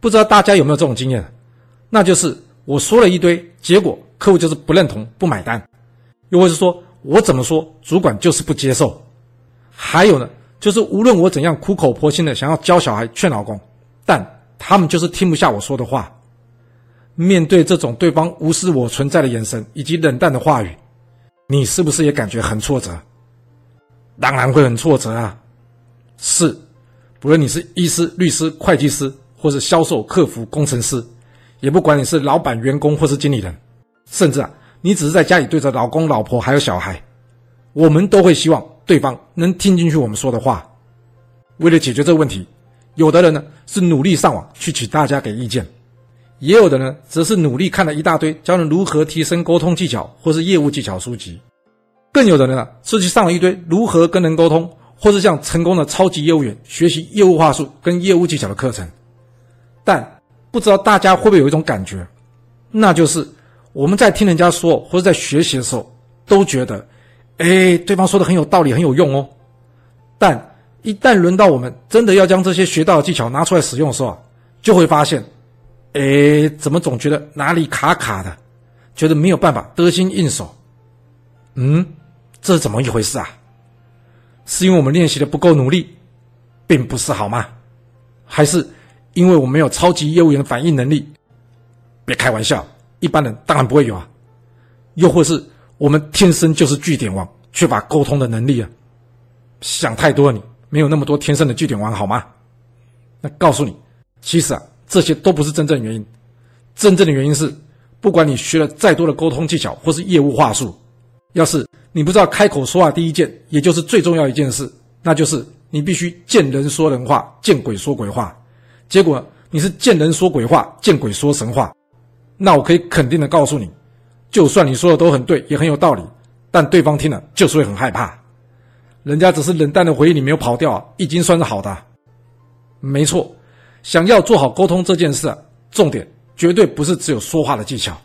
不知道大家有没有这种经验？那就是我说了一堆，结果客户就是不认同、不买单，又或是说我怎么说，主管就是不接受。还有呢，就是无论我怎样苦口婆心的想要教小孩、劝老公，但他们就是听不下我说的话。面对这种对方无视我存在的眼神以及冷淡的话语，你是不是也感觉很挫折？当然会很挫折啊！是，不论你是医师、律师、会计师，或是销售、客服、工程师，也不管你是老板、员工或是经理人，甚至啊，你只是在家里对着老公、老婆还有小孩，我们都会希望对方能听进去我们说的话。为了解决这个问题，有的人呢是努力上网去请大家给意见。也有的呢，则是努力看了一大堆教人如何提升沟通技巧或是业务技巧书籍；更有的人呢，是去上了一堆如何跟人沟通，或是向成功的超级业务员学习业务话术跟业务技巧的课程。但不知道大家会不会有一种感觉，那就是我们在听人家说或者在学习的时候，都觉得，哎，对方说的很有道理，很有用哦。但一旦轮到我们真的要将这些学到的技巧拿出来使用的时候，就会发现。哎，怎么总觉得哪里卡卡的，觉得没有办法得心应手？嗯，这是怎么一回事啊？是因为我们练习的不够努力，并不是好吗？还是因为我没有超级业务员的反应能力？别开玩笑，一般人当然不会有啊。又或是我们天生就是据点王，缺乏沟通的能力啊？想太多，你没有那么多天生的据点王好吗？那告诉你，其实啊。这些都不是真正原因，真正的原因是，不管你学了再多的沟通技巧或是业务话术，要是你不知道开口说话第一件，也就是最重要一件事，那就是你必须见人说人话，见鬼说鬼话。结果你是见人说鬼话，见鬼说神话。那我可以肯定的告诉你，就算你说的都很对，也很有道理，但对方听了就是会很害怕。人家只是冷淡的回应你没有跑掉，已经算是好的。没错。想要做好沟通这件事，重点绝对不是只有说话的技巧，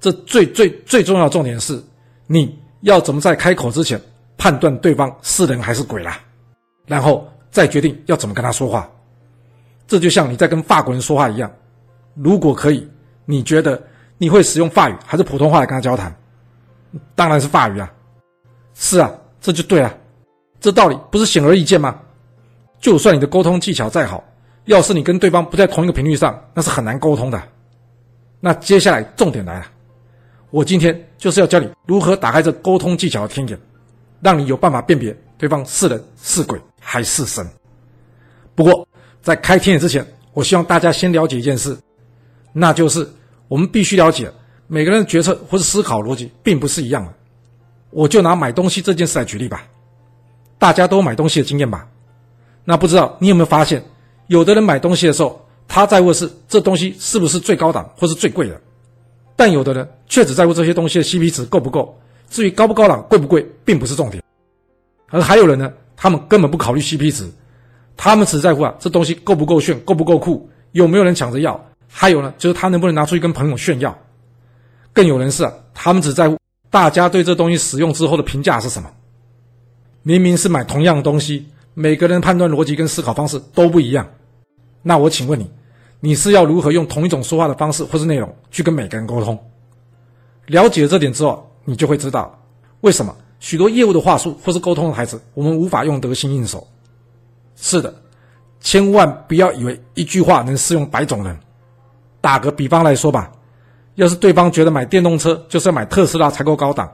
这最最最重要的重点是，你要怎么在开口之前判断对方是人还是鬼啦，然后再决定要怎么跟他说话。这就像你在跟法国人说话一样，如果可以，你觉得你会使用法语还是普通话来跟他交谈？当然是法语啊。是啊，这就对了，这道理不是显而易见吗？就算你的沟通技巧再好。要是你跟对方不在同一个频率上，那是很难沟通的。那接下来重点来了，我今天就是要教你如何打开这沟通技巧的天眼，让你有办法辨别对方是人是鬼还是神。不过在开天眼之前，我希望大家先了解一件事，那就是我们必须了解每个人的决策或是思考逻辑并不是一样的。我就拿买东西这件事来举例吧，大家都买东西的经验吧。那不知道你有没有发现？有的人买东西的时候，他在乎是这东西是不是最高档或是最贵的，但有的人却只在乎这些东西的 CP 值够不够。至于高不高档、贵不贵，并不是重点。而还有人呢，他们根本不考虑 CP 值，他们只在乎啊这东西够不够炫、够不够酷、有没有人抢着要，还有呢就是他能不能拿出去跟朋友炫耀。更有人是啊，他们只在乎大家对这东西使用之后的评价是什么。明明是买同样的东西。每个人判断逻辑跟思考方式都不一样，那我请问你，你是要如何用同一种说话的方式或是内容去跟每个人沟通？了解了这点之后，你就会知道为什么许多业务的话术或是沟通的台词，我们无法用得心应手。是的，千万不要以为一句话能适用百种人。打个比方来说吧，要是对方觉得买电动车就是要买特斯拉才够高档，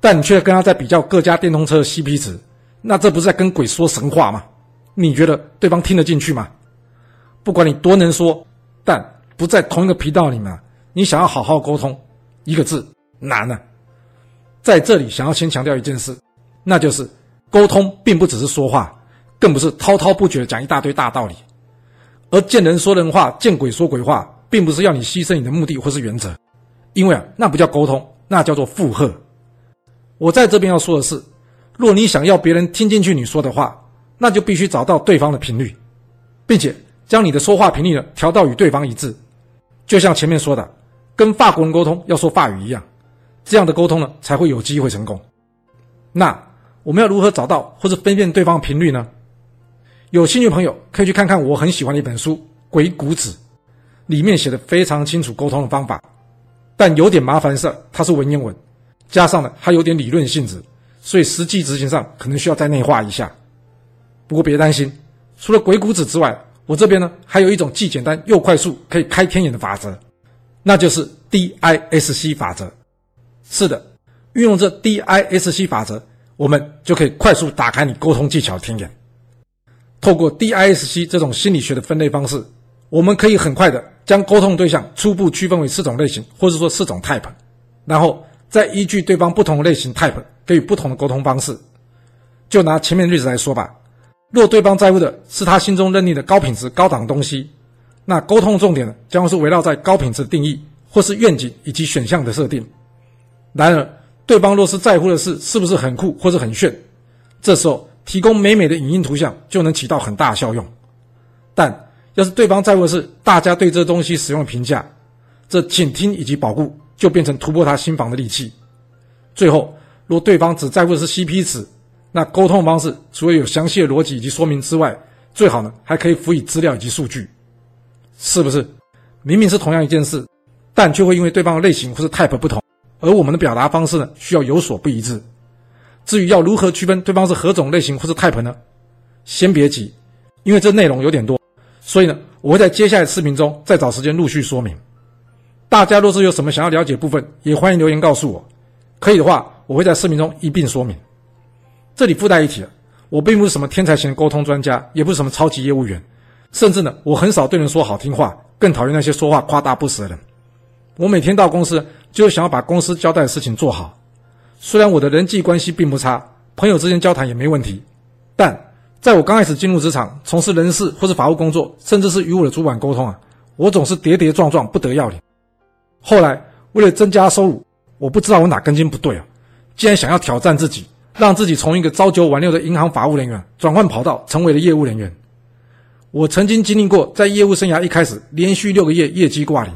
但你却跟他在比较各家电动车的 CP 值。那这不是在跟鬼说神话吗？你觉得对方听得进去吗？不管你多能说，但不在同一个频道里面，你想要好好沟通，一个字难呢。在这里，想要先强调一件事，那就是沟通并不只是说话，更不是滔滔不绝讲一大堆大道理。而见人说人话，见鬼说鬼话，并不是要你牺牲你的目的或是原则，因为啊，那不叫沟通，那叫做附和。我在这边要说的是。若你想要别人听进去你说的话，那就必须找到对方的频率，并且将你的说话频率呢调到与对方一致。就像前面说的，跟法国人沟通要说法语一样，这样的沟通呢才会有机会成功。那我们要如何找到或者分辨对方的频率呢？有兴趣朋友可以去看看我很喜欢的一本书《鬼谷子》，里面写的非常清楚沟通的方法，但有点麻烦是它是文言文，加上呢它有点理论性质，所以实际执行上可能需要再内化一下。不过别担心，除了鬼谷子之外，我这边呢还有一种既简单又快速可以开天眼的法则，那就是 DISC 法则。是的，运用这 DISC 法则，我们就可以快速打开你沟通技巧的天眼。透过 DISC 这种心理学的分类方式，我们可以很快的将沟通对象初步区分为四种类型，或者说四种 type，然后再依据对方不同类型 type 给予不同的沟通方式。就拿前面例子来说吧，若对方在乎的是他心中认定的高品质、高档东西，那沟通重点呢将会是围绕在高品质的定义，或是愿景以及选项的设定。然而，对方若是在乎的是是不是很酷或者很炫，这时候。提供美美的影音图像就能起到很大效用，但要是对方在乎的是大家对这东西使用的评价，这倾听以及保护就变成突破他心防的利器。最后，若对方只在乎的是 CP 值，那沟通方式除了有详细的逻辑以及说明之外，最好呢还可以辅以资料以及数据，是不是？明明是同样一件事，但却会因为对方的类型或是 type 不同，而我们的表达方式呢需要有所不一致。至于要如何区分对方是何种类型或是 type 呢？先别急，因为这内容有点多，所以呢，我会在接下来视频中再找时间陆续说明。大家若是有什么想要了解部分，也欢迎留言告诉我。可以的话，我会在视频中一并说明。这里附带一提，我并不是什么天才型沟通专家，也不是什么超级业务员，甚至呢，我很少对人说好听话，更讨厌那些说话夸大不实的人。我每天到公司就是想要把公司交代的事情做好。虽然我的人际关系并不差，朋友之间交谈也没问题，但在我刚开始进入职场，从事人事或是法务工作，甚至是与我的主管沟通啊，我总是跌跌撞撞，不得要领。后来为了增加收入，我不知道我哪根筋不对啊，竟然想要挑战自己，让自己从一个朝九晚六的银行法务人员转换跑道，成为了业务人员。我曾经经历过在业务生涯一开始连续六个月业绩挂零，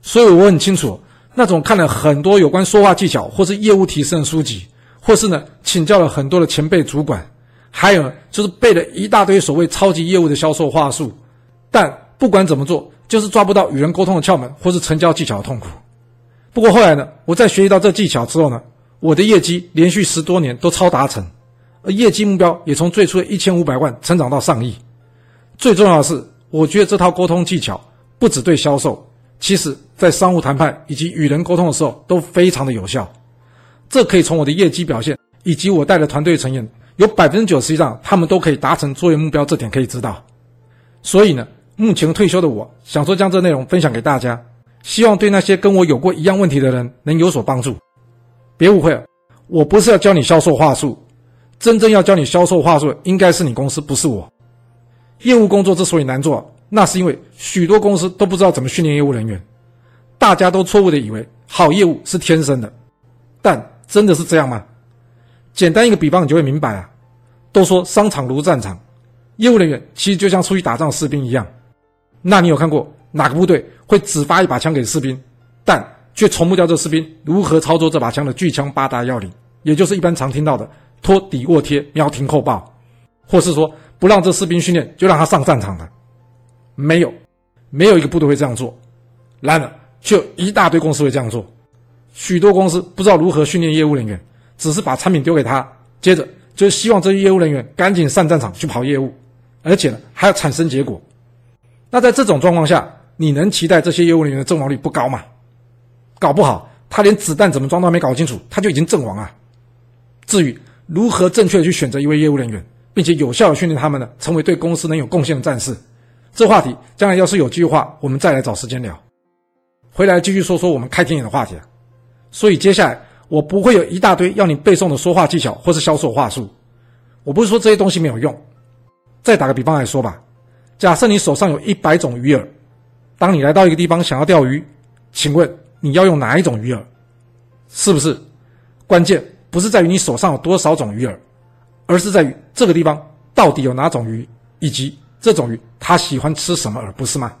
所以我很清楚。那种看了很多有关说话技巧或是业务提升的书籍，或是呢请教了很多的前辈主管，还有就是背了一大堆所谓超级业务的销售话术，但不管怎么做，就是抓不到与人沟通的窍门或是成交技巧的痛苦。不过后来呢，我在学习到这技巧之后呢，我的业绩连续十多年都超达成，而业绩目标也从最初的一千五百万成长到上亿。最重要的是，我觉得这套沟通技巧不只对销售。其实，在商务谈判以及与人沟通的时候，都非常的有效。这可以从我的业绩表现以及我带的团队成员有百分之九十以上，他们都可以达成作业目标，这点可以知道。所以呢，目前退休的我，想说将这内容分享给大家，希望对那些跟我有过一样问题的人能有所帮助。别误会了，我不是要教你销售话术，真正要教你销售话术，应该是你公司，不是我。业务工作之所以难做。那是因为许多公司都不知道怎么训练业务人员，大家都错误的以为好业务是天生的，但真的是这样吗？简单一个比方，你就会明白啊。都说商场如战场，业务人员其实就像出去打仗士兵一样。那你有看过哪个部队会只发一把枪给士兵，但却从不教这士兵如何操作这把枪的巨枪八大要领，也就是一般常听到的托底卧贴、瞄停扣爆，或是说不让这士兵训练就让他上战场的？没有，没有一个部队会这样做。然而，就一大堆公司会这样做。许多公司不知道如何训练业务人员，只是把产品丢给他，接着就希望这些业务人员赶紧上战场去跑业务，而且呢还要产生结果。那在这种状况下，你能期待这些业务人员的阵亡率不高吗？搞不好他连子弹怎么装都还没搞清楚，他就已经阵亡啊。至于如何正确的去选择一位业务人员，并且有效的训练他们呢，成为对公司能有贡献的战士。这话题将来要是有计划，我们再来找时间聊。回来继续说说我们开天眼的话题。所以接下来我不会有一大堆要你背诵的说话技巧或是销售话术。我不是说这些东西没有用。再打个比方来说吧，假设你手上有一百种鱼饵，当你来到一个地方想要钓鱼，请问你要用哪一种鱼饵？是不是？关键不是在于你手上有多少种鱼饵，而是在于这个地方到底有哪种鱼，以及。这种鱼，它喜欢吃什么饵，不是吗？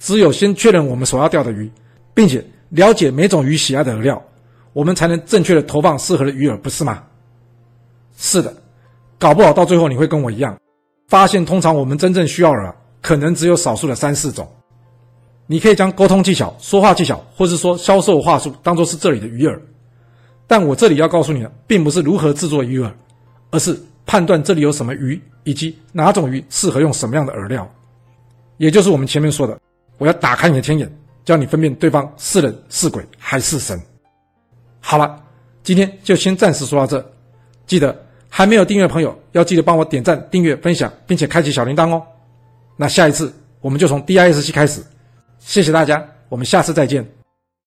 只有先确认我们所要钓的鱼，并且了解每种鱼喜爱的饵料，我们才能正确的投放适合的鱼饵，不是吗？是的，搞不好到最后你会跟我一样，发现通常我们真正需要的可能只有少数的三四种。你可以将沟通技巧、说话技巧，或是说销售话术，当做是这里的鱼饵。但我这里要告诉你的，并不是如何制作鱼饵，而是判断这里有什么鱼，以及哪种鱼适合用什么样的饵料。也就是我们前面说的，我要打开你的天眼，教你分辨对方是人是鬼还是神。好了，今天就先暂时说到这。记得还没有订阅的朋友，要记得帮我点赞、订阅、分享，并且开启小铃铛哦。那下一次我们就从 DISC 开始。谢谢大家，我们下次再见。